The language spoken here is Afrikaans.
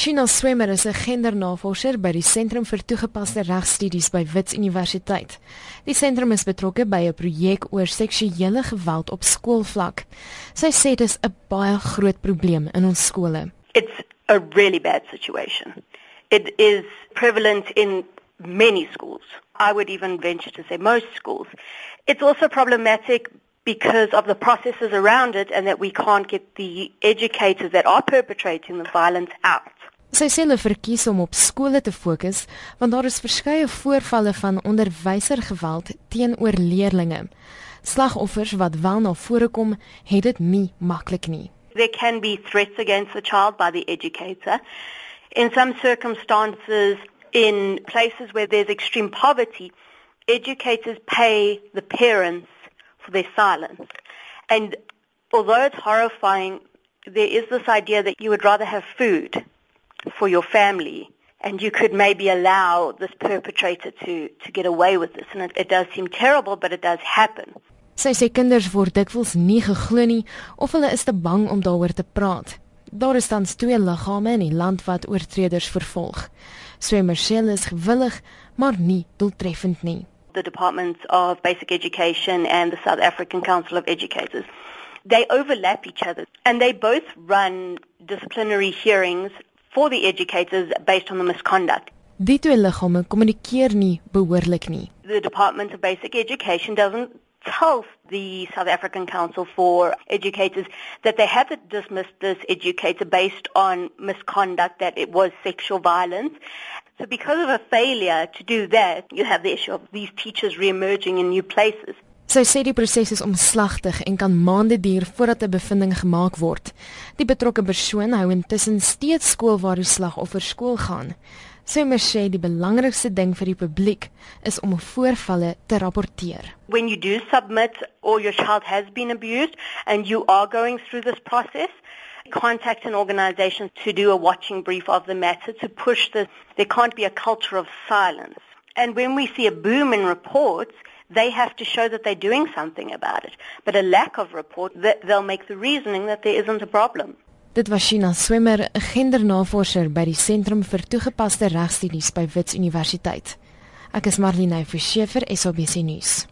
Shina Swemmer is 'n gendernavorser by die Sentrum vir Toegepaste Regstudies by Wits Universiteit. Die sentrum is betrokke by 'n projek oor seksuele geweld op skoolvlak. Sy sê dit is 'n baie groot probleem in ons skole. It's a really bad situation. It is prevalent in many schools. I would even venture to say most schools. It's also problematic because of the processes around it and that we can't get the educators that are perpetrating the violence out. Sy sê hulle verkies om op skole te fokus want daar is verskeie voorvalle van onderwysergeweld teenoor leerders. Slagoffers wat wel na vore kom, het dit nie maklik nie. There can be threats against the child by the educator. In some circumstances in places where there's extreme poverty, educators pay the parents for their silence. And although it's horrifying, there is this idea that you would rather have food for your family and you could maybe allow this perpetrator to, to get away with this. And it, it does seem terrible, but it does happen. Sy sê kinders word dikwels nie geglo nie of hulle is te bang om daaroor te praat. Daar is tans twee liggame in die land wat oortreders vervolg. Swemmersel is gewillig, maar nie doeltreffend nie. the Departments of Basic Education and the South African Council of Educators. They overlap each other and they both run disciplinary hearings for the educators based on the misconduct. Die twee liggame kommunikeer nie behoorlik nie. The Department of Basic Education doesn't tell the South African Council for Educators that they have dismissed this educator based on misconduct that it was sexual violence So because of a failure to do that, you have the issue of these teachers re-emerging in new places. Sy sê die proses is omslagtig en kan maande duur voordat 'n bevinding gemaak word. Die betrokke persoon hou intussen steeds skool waar die slagoffer skool gaan. Sy sê die belangrikste ding vir die publiek is om voorvalle te rapporteer. When you do submit or your child has been abused and you are going through this process, contact an organization to do a watching brief of the matter to push this. There can't be a culture of silence. And when we see a boom in reports, they have to show that they're doing something about it. But a lack of report, they'll make the reasoning that there isn't a problem. Dit was Shina Swimmer, 'n gendernavorser by die Sentrum vir Toegepaste Regstudies by Wits Universiteit. Ek is Marlene Forsiefer, SABC nuus.